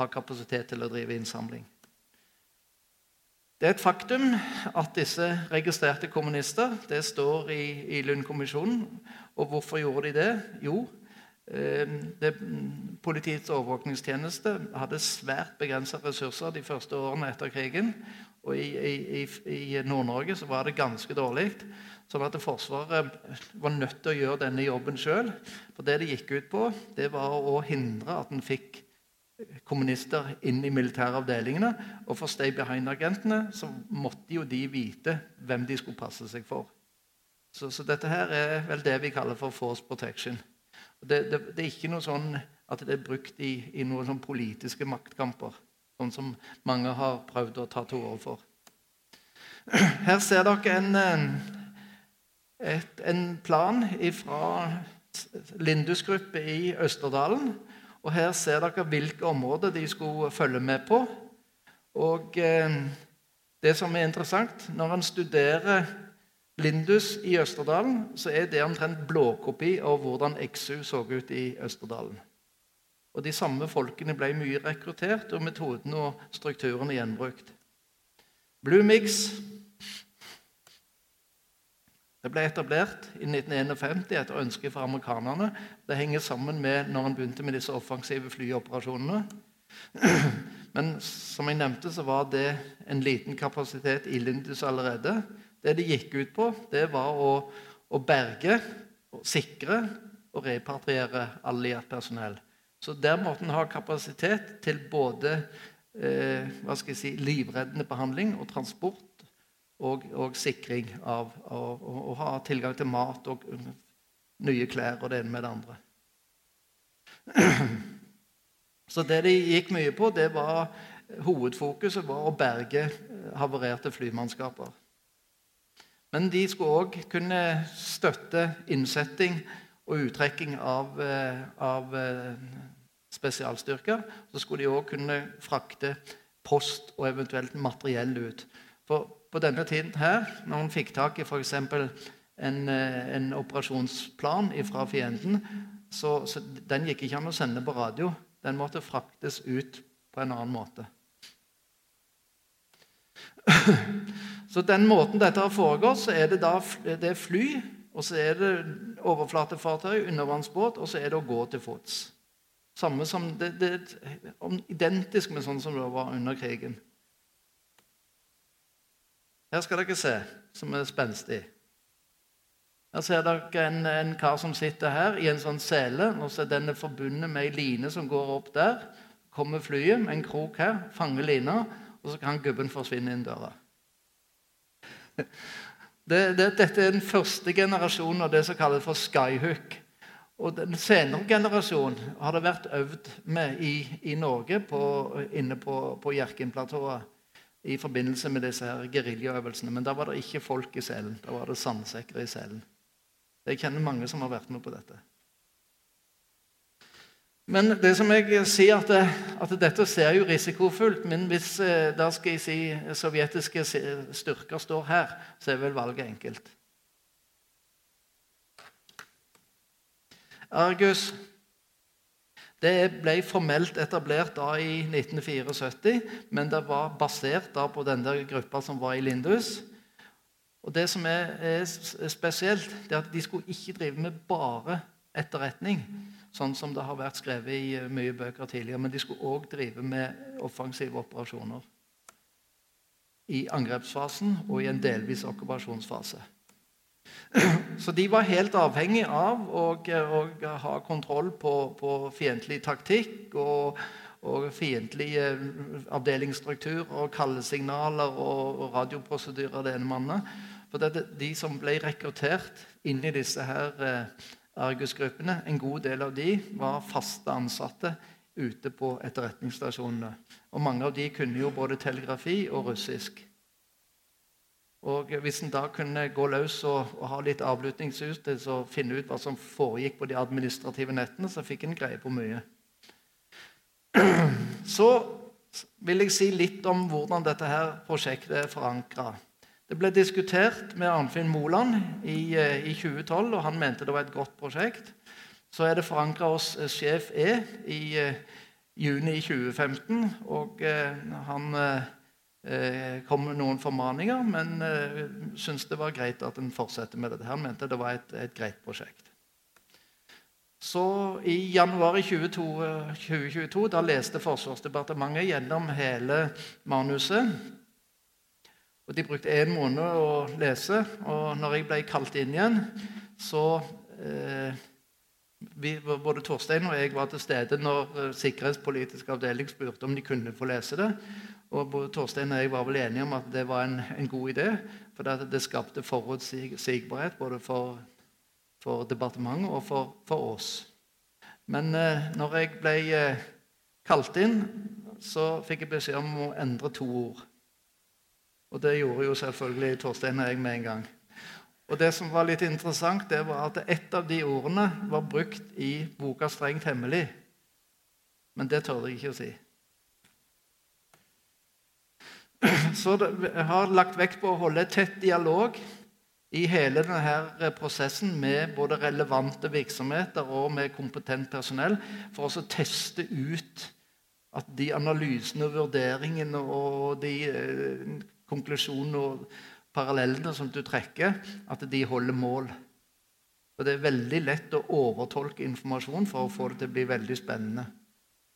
ha kapasitet til å drive innsamling. Det er et faktum at disse registrerte kommunister Det står i, i Lund-kommisjonen. Og hvorfor gjorde de det? Jo, eh, det, Politiets overvåkningstjeneste hadde svært begrensa ressurser de første årene etter krigen. Og i, i, i Nord-Norge så var det ganske dårlig. Sånn at Forsvaret var nødt til å gjøre denne jobben sjøl. For det det gikk ut på, det var å hindre at en fikk kommunister inn i militæravdelingene. Og for Stay Behind-agentene så måtte jo de vite hvem de skulle passe seg for. Så, så dette her er vel det vi kaller for force protection. Det, det, det, er ikke noe sånn at det er brukt i, i noen sånn politiske maktkamper, sånn som mange har prøvd å ta til orde for. Her ser dere en, eh, et, en plan fra Lindus gruppe i Østerdalen Og Her ser dere hvilke områder de skulle følge med på. Og eh, det som er interessant, Når en studerer Lindus i Østerdalen, så er det omtrent blåkopi av hvordan XU så ut i Østerdalen. Og De samme folkene ble mye rekruttert, og metoden og strukturen er gjenbrukt. Blue Mix det ble etablert i 1951 etter ønske fra amerikanerne. Det henger sammen med når en begynte med disse offensive flyoperasjonene. Men som jeg nevnte, så var det en liten kapasitet i Lindus allerede. Det de gikk ut på, det var å, å berge, sikre og repatriere alliert personell. Så der måtte en ha kapasitet til både eh, si, livreddende behandling og transport og, og sikring av å ha tilgang til mat og nye klær og det ene med det andre. Så det de gikk mye på, det var hovedfokuset var å berge havarerte flymannskaper. Men de skulle òg kunne støtte innsetting og uttrekking av, eh, av eh, spesialstyrker. Så skulle de òg kunne frakte post og eventuelt materiell ut. For på denne tiden her, når hun fikk tak i f.eks. En, eh, en operasjonsplan fra fienden, så, så, den gikk ikke an å sende på radio. Den måtte fraktes ut på en annen måte. Så den måten dette har foregått, så er det da det er fly, og så er det overflatefartøy, undervannsbåt, og så er det å gå til fots. Samme som det, det identisk med sånn som det var under krigen. Her skal dere se, som er spenstig. Her ser dere en, en, kar som sitter her i en sånn sele. og så er Den forbundet med ei line som går opp der. Kommer flyet med en krok her, fanger lina, og så kan gubben forsvinne inn døra. Det, det, dette er den første generasjonen av det som kalles for skyhook. Og Den senere generasjonen har det vært øvd med i, i Norge på, inne på, på Hjerkinn-platået i forbindelse med disse her geriljaøvelsene. Men da var det ikke folk i selen. Da var det sandsekkere i selen. Jeg kjenner mange som har vært med på dette. Men det som jeg sier at, at dette ser jo risikofullt, men hvis eh, da skal jeg si sovjetiske styrker står her, så er vel valget enkelt. Argus det ble formelt etablert da i 1974, men det var basert da på den der gruppa som var i Lindus. Og Det som er, er spesielt, det er at de skulle ikke drive med bare etterretning, sånn som det har vært skrevet i eh, mye bøker tidligere, men de skulle òg drive med offensive operasjoner. I angrepsfasen og i en delvis okkupasjonsfase. Så de var helt avhengig av å, ha kontroll på, på fiendtlig taktikk og, og fiendtlig eh, avdelingsstruktur og kallesignaler og, og radioprosedyrer. det ene mannet. For det, De som ble rekruttert inn i disse her eh, Argus-gruppene, en god del av de var faste ansatte ute på etterretningsstasjonene. Og mange av de kunne jo både telegrafi og russisk. Og Hvis en da kunne gå løs og, og ha litt avlutningshus til å finne ut hva som foregikk på de administrative nettene, så fikk en greie på mye. Så vil jeg si litt om hvordan dette her prosjektet er forankra. Det ble diskutert med Arnfinn Moland i, eh, i, 2012, og han mente det var et godt prosjekt. Så er det forankra hos eh, sjef E i uh, juni 2015, og han Eh, kom med noen formaninger, men eh, syntes det var greit at en fortsetter med dette. Han mente det var et, et greit prosjekt. Så I januar 2022, 2022 da leste Forsvarsdepartementet gjennom hele manuset. Og De brukte én måned å lese. Og når jeg ble kalt inn igjen, så eh, vi, Både Torstein og jeg var til stede når eh, sikkerhetspolitisk avdeling spurte om de kunne få lese det. Og både Torstein og jeg var vel enige om at det var en, en god idé. For det, det skapte forutsigbarhet både for, for departementet og for, for oss. Men eh, når jeg ble eh, kalt inn, så fikk jeg beskjed om å endre to ord. Og det gjorde jo selvfølgelig Torstein og jeg med en gang. Og det som var litt interessant, det var at ett av de ordene var brukt i boka 'Strengt hemmelig'. Men det tørde jeg ikke å si. Så jeg har lagt vekt på å holde tett dialog i hele denne prosessen med både relevante virksomheter og med kompetent personell for å teste ut at de analysene og vurderingene og de eh, konklusjonene og parallellene som du trekker, at de holder mål. Og Det er veldig lett å overtolke informasjon for å få det til å bli veldig spennende.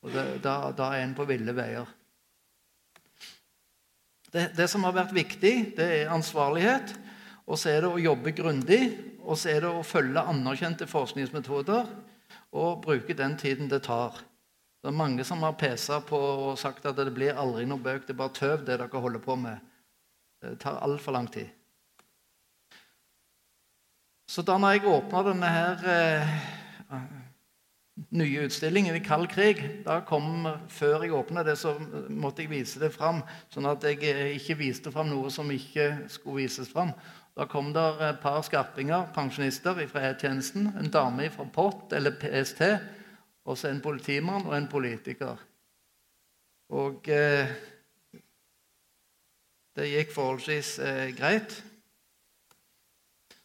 Og det, da, da er en på ville veier. Det, det, som har vært viktig, det er ansvarlighet. Og så er det å jobbe grundig. Og så er det å følge anerkjente forskningsmetoder og bruke den tiden det tar. Det er mange som har pesa på og sagt at det blir aldri noe bøk. Det er bare tøv, det dere holder på med. Det tar altfor lang tid. Så da når jeg åpna denne her eh, nye utstillingen i kald krig. Da kom, Før jeg åpna det, så måtte jeg vise det fram, sånn at jeg eh, ikke viste fram noe som ikke skulle vises fram. Da kom det et par skarpinger, pensjonister fra E-tjenesten, en dame fra POT eller PST, og så en politimann og en politiker. Og eh, det gikk forholdsvis eh, greit.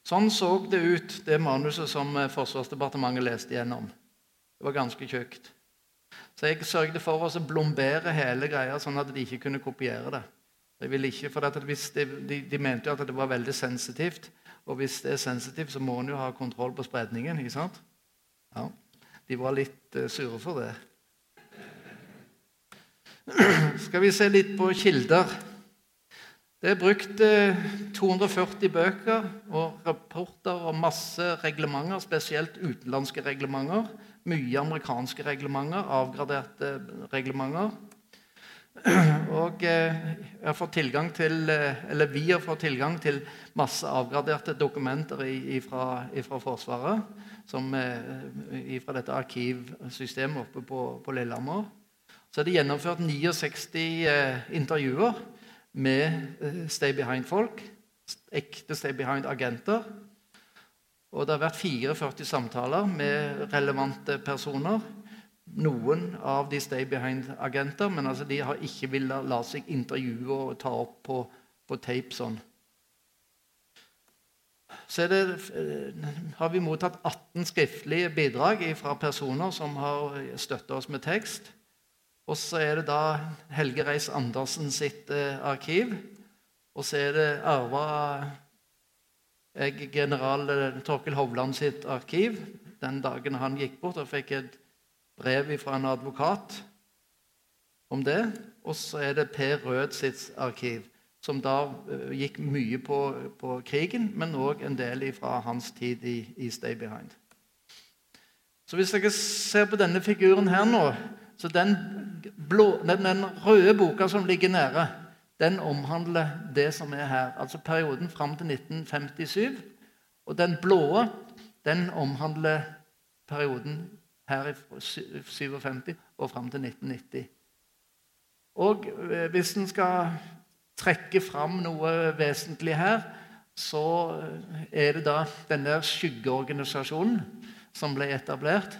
Sånn så det ut, det manuset som eh, Forsvarsdepartementet leste gjennom. Det var ganske tjukt. Så jeg sørget for å blombere hele greia, sånn at de ikke kunne kopiere det. Jeg ville ikke, for de, de, mente jo at det var veldig sensitivt. Og hvis det er sensitivt, så må en jo ha kontroll på spredningen. ikke sant? Ja, De var litt uh, sure for det. Skal vi se litt på kilder. Det er brukt 240 eh, bøker og rapporter og masse reglementer, spesielt utenlandske reglementer mye amerikanske reglementer, avgraderte reglementer. Og eh, jeg får til, eh, eller vi har fått tilgang til masse avgraderte dokumenter fra Forsvaret. Eh, fra dette arkivsystemet oppe på, på Lillehammer. Så er det gjennomført 69 intervjuer med Stay Behind-folk. Ekte Stay Behind-agenter. Og det har vært 44 samtaler med relevante personer. Noen av de stay behind-agenter, men altså de har ikke villet la seg intervjue og ta opp på, på tape sånn. Så det, eh, har vi mottatt 18 skriftlige bidrag fra personer som har støtta oss med tekst. Og så er det da Helge Reis Andersen sitt eh, arkiv. Og så er det arva general Torkil Torkel Hovland sitt arkiv den dagen han gikk bort. og fikk et brev fra en advokat om det. Og så er det Per Rød sitt arkiv, som da eh, gikk mye på, på krigen, men òg en del fra hans tid i, i Stay Behind. Så hvis dere ser på denne figuren her nå så den, blå, den, den røde boka som ligger nære den omhandler det som er her, altså perioden fram til 1957. Og den blå den omhandler perioden her i 57 og fram til 1990. Og eh, hvis en skal trekke fram noe vesentlig her, så eh, er det da denne skyggeorganisasjonen som ble etablert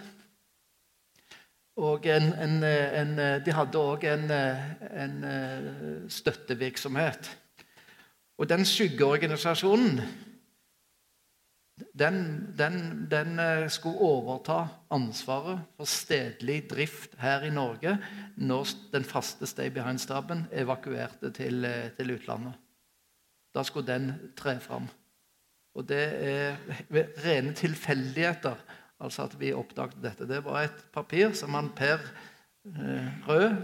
og en, en, en, de hadde òg en, en, støttevirksomhet. Og den skyggeorganisasjonen den, den, den, skulle overta ansvaret for stedlig drift her i Norge når den faste Stay Behind-staben evakuerte til, til, utlandet. Da skulle den tre fram. Og det er rene tilfeldigheter Altså at vi oppdaget dette. Det var et papir som han Per eh, Rød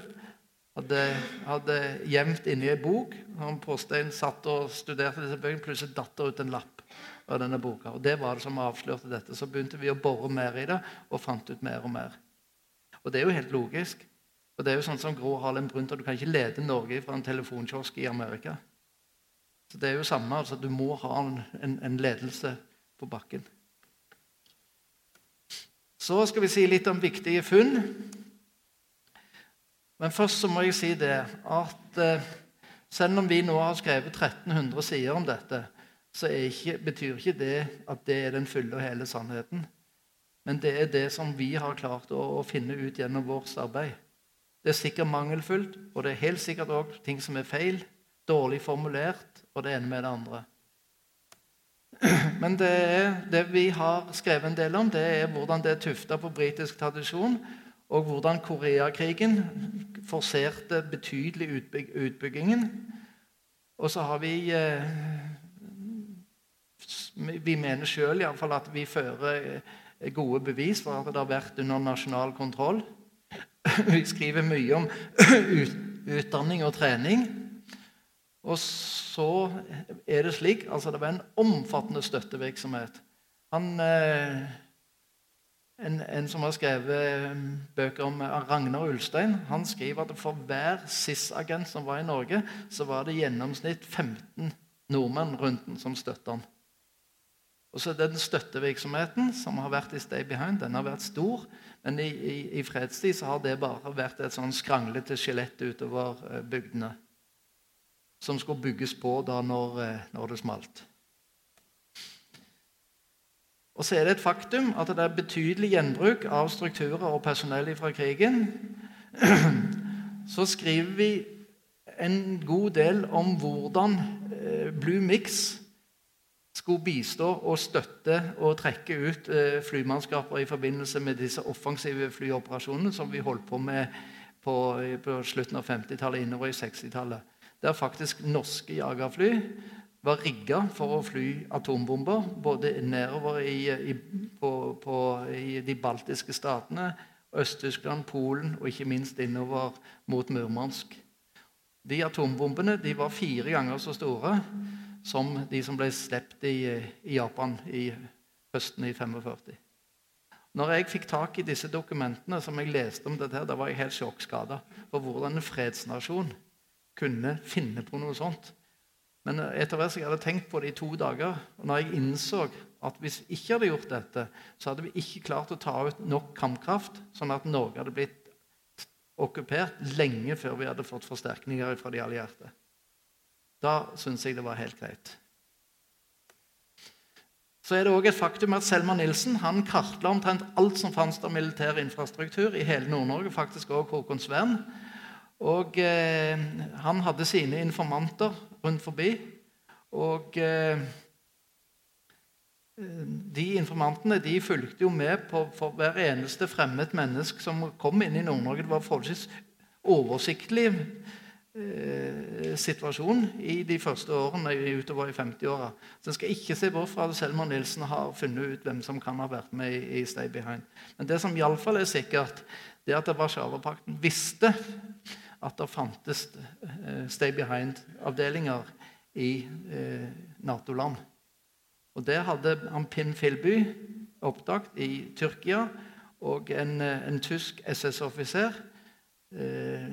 hadde, hadde gjemt inni ei bok. Han Påstein satt og studerte disse bøkene, plutselig datt det ut en lapp av denne boka. Og Det var det som avslørte dette. Så begynte vi å bore mer i det og fant ut mer og mer. Og det er jo helt logisk. Og det er jo sånn som Gro Harlem Brundtland, Du kan ikke lede Norge fra en telefonkiosk i Amerika. Så det er jo samme, altså Du må ha en, en ledelse på bakken. Så skal vi si litt om viktige funn. Men først så må jeg si det at eh, selv om vi nå har skrevet 1300 sider om dette, så ikke, betyr ikke det at det er den fulle og hele sannheten. Men det er det som vi har klart å, å finne ut gjennom vårt arbeid. Det er sikkert mangelfullt, og det er helt sikkert òg ting som er feil, dårlig formulert, og det ene med det andre. Men det, er, det vi har skrevet en del om, det er hvordan det er tufta på britisk tradisjon, og hvordan Koreakrigen forserte betydelig utbyg utbyggingen. Og så har vi eh, Vi mener sjøl at vi fører gode bevis for at det har vært under nasjonal kontroll. Vi skriver mye om utdanning og trening. Og så er det slik altså Det var en omfattende støttevirksomhet. Han, eh, en, en, som har skrevet bøker om Ragnar Ulstein, han skriver at for hver SIS-agent som var i Norge, så var det i gjennomsnitt 15 nordmenn rundt den som støtta han. Og så Den støttevirksomheten som har vært i Stay Behind, den har vært stor. Men i, i, i fredstid så har det bare vært et sånn skranglete skjelett utover eh, bygdene. Som skulle bygges på da når, eh, når det smalt. Og så er det et faktum at det er betydelig gjenbruk av strukturer og personell fra krigen. Så skriver vi en god del om hvordan eh, Blue Mix skulle bistå og støtte og trekke ut eh, flymannskaper i forbindelse med disse offensive flyoperasjonene som vi holdt på med på, på slutten av 50-tallet innover i 60-tallet. Der faktisk norske jagerfly var rigga for å fly atombomber både nedover i, i, på, på, i de baltiske statene, Øst-Tyskland, Polen og ikke minst innover mot Murmansk. De atombombene de var fire ganger så store som de som ble sluppet i, i, Japan i høsten i 45. Når jeg fikk tak i disse dokumentene som jeg leste om dette, da var jeg helt sjokkskada for hvordan en fredsnasjon kunne finne på noe sånt. Men etter hvert som jeg hadde tenkt på det i to dager, og når jeg innså at hvis vi ikke hadde gjort dette, så hadde vi ikke klart å ta ut nok kampkraft, sånn at Norge hadde blitt okkupert lenge før vi hadde fått forsterkninger fra de allierte. Da syns jeg det var helt greit. Så er det også et faktum at Selma Nilsen han kartla omtrent alt som fantes av militær infrastruktur i hele Nord-Norge, faktisk også Håkonsvern. Og eh, han hadde sine informanter rundt forbi. Og eh, de informantene de fulgte jo med på for hver eneste fremmed menneske som kom inn i Nord-Norge. Det var forholdsvis oversiktlig Eh, situasjon i de første årene utover i 50-åra. Så en skal ikke se bort fra at Selma Nilsen har funnet ut hvem som kan ha vært med i, Stay Behind. Men det som iallfall er sikkert, det er at Warszawapakten visste at det fantes eh, Stay Behind-avdelinger i eh, Nato-land. Og Det hadde han Pim Filby oppdaget i Tyrkia, og en, en tysk SS-offiser eh,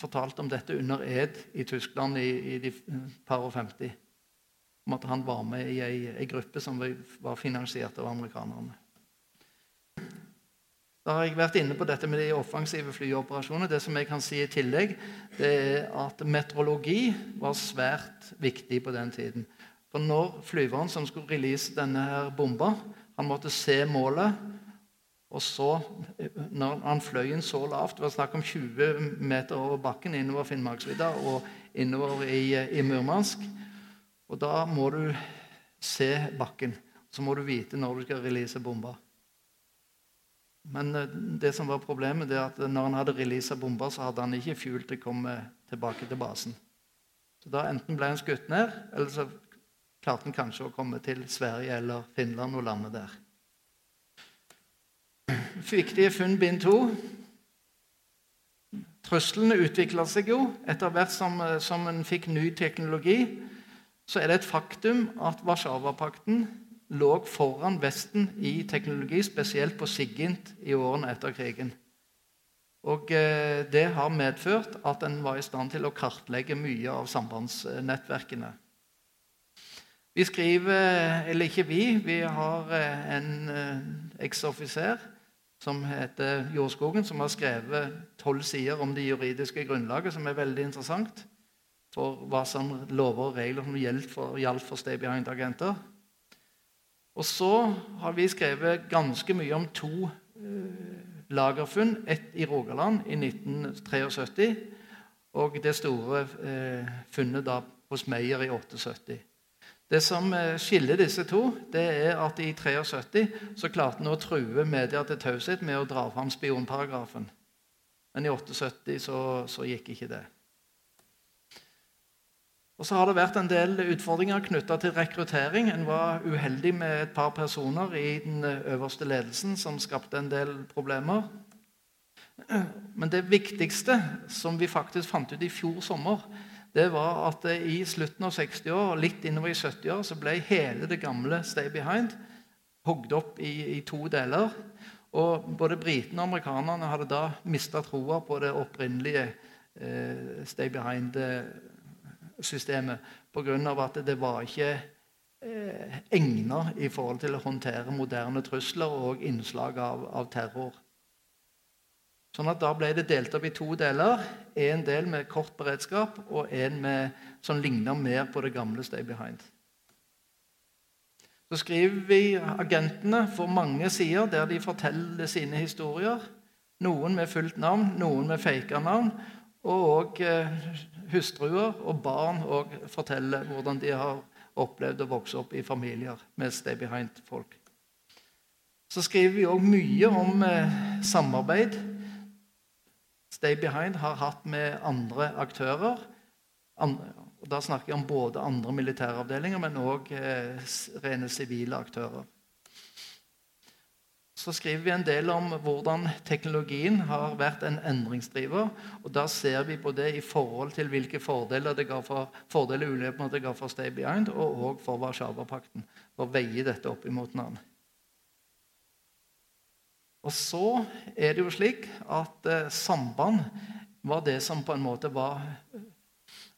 fortalte om dette under ed i Tyskland i, i de par og 50. Om at han var med i ei, gruppe som var finansiert av amerikanerne. Da har jeg vært inne på dette med de offensive flyoperasjonene. Det som jeg kan si i tillegg, det er at meteorologi var svært viktig på den tiden. For når flyveren som skulle release denne her bomba, han måtte se målet og så, når han fløy inn så lavt Det var snakk om 20 meter over bakken innover Finnmarksvidda og innover i, i, Murmansk. Og da må du se bakken. Så må du vite når du skal release bomba. Men eh, det som var problemet, det er at når han hadde releasa bomba, så hadde han ikke fuel til å komme tilbake til basen. Så da enten ble han skutt ned, eller så klarte han kanskje å komme til Sverige eller Finland og lande der. Viktige funn bind to. Truslene utvikla seg jo etter hvert som, som en fikk ny teknologi. Så er det et faktum at Warszawapakten lå foran Vesten i teknologi, spesielt på SIGINT i årene etter krigen. Og eh, Det har medført at en var i stand til å kartlegge mye av sambandsnettverkene. Vi skriver, eller ikke vi, vi har eh, en eh, eksoffiser som heter Jordskogen, som har skrevet tolv sider om det juridiske grunnlaget, som er veldig interessant for hva som lover og regler som gjaldt for, gjaldt for stay behind-agenter. Og så har vi skrevet ganske mye om to eh, lagerfunn. Ett i Rogaland i 1973, og det store eh, funnet da hos Meyer i 78. Det som eh, skiller disse to, det er at i 73 så klarte han å true media til taushet med å dra fram spionparagrafen. Men i 78 så, så gikk ikke det. Og så har det vært en del utfordringer knytta til rekruttering. En var uheldig med et par personer i den øverste ledelsen som skapte en del problemer. Men det viktigste som vi faktisk fant ut i fjor sommer, det var at i slutten av 60-år, litt innover i 70-åra så ble hele det gamle Stay Behind hogd opp i, i to deler. Og både britene og amerikanerne hadde da mista troa på det opprinnelige eh, Stay Behind-systemet pga. at det var ikke eh, egna i forhold til å håndtere moderne trusler og innslag av, av terror. Sånn at Da ble det delt opp i to deler. En del med kort beredskap og en som ligner mer på det gamle Stay Behind. Så skriver vi agentene for mange sider der de forteller sine historier. Noen med fullt navn, noen med faka navn. Og òg eh, hustruer og barn og forteller hvordan de har opplevd å vokse opp i familier med Stay Behind-folk. Så skriver vi òg mye om eh, samarbeid Stay Behind har hatt med andre aktører. og Da snakker jeg om både andre militære avdelinger, men òg eh, rene sivile aktører. Så skriver vi en del om hvordan teknologien har vært en endringsdriver. og Da ser vi på det i forhold til hvilke fordeler det ga for, fordeler og det ga for Stay Behind, og òg for Warszawapakten. For å veie dette opp imot hverandre. Og så er det jo slik at eh, samband var det som på en måte var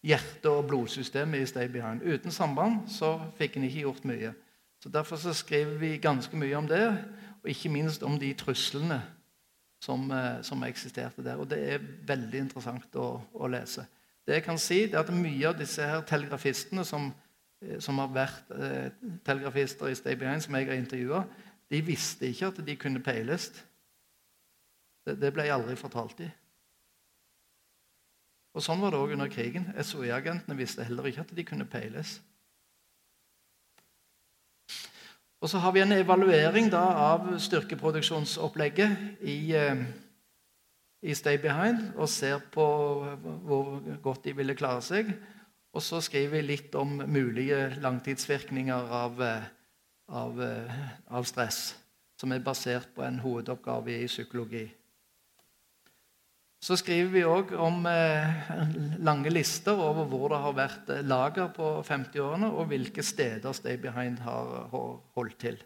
hjerte- og blodsystemet i Stay Behind. Uten samband så fikk en ikke gjort mye. Så Derfor så skriver vi ganske mye om det, og ikke minst om de truslene som, eh, som eksisterte der. Og det er veldig interessant å, å, lese. Det jeg kan si, er at mye av disse her telegrafistene som, eh, som har vært eh, telegrafister i Stay Behind, som jeg har intervjua, de visste ikke at de kunne peiles. Det, det ble aldri fortalt dem. Og Sånn var det òg under krigen. SOE-agentene visste heller ikke at de kunne peiles. Og Så har vi en evaluering da, av styrkeproduksjonsopplegget i, eh, i Stay Behind og ser på hvor godt de ville klare seg. Og så skriver vi litt om mulige langtidsvirkninger av eh, av, eh, av stress, som er basert på en hovedoppgave i psykologi. Så skriver vi òg om eh, lange lister over hvor det har vært eh, lager på 50-årene, og hvilke steder Stay Behind har holdt til.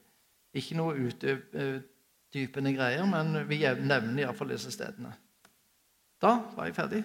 Ikke noe utdypende greier, men vi nevner iallfall disse stedene. Da var jeg ferdig.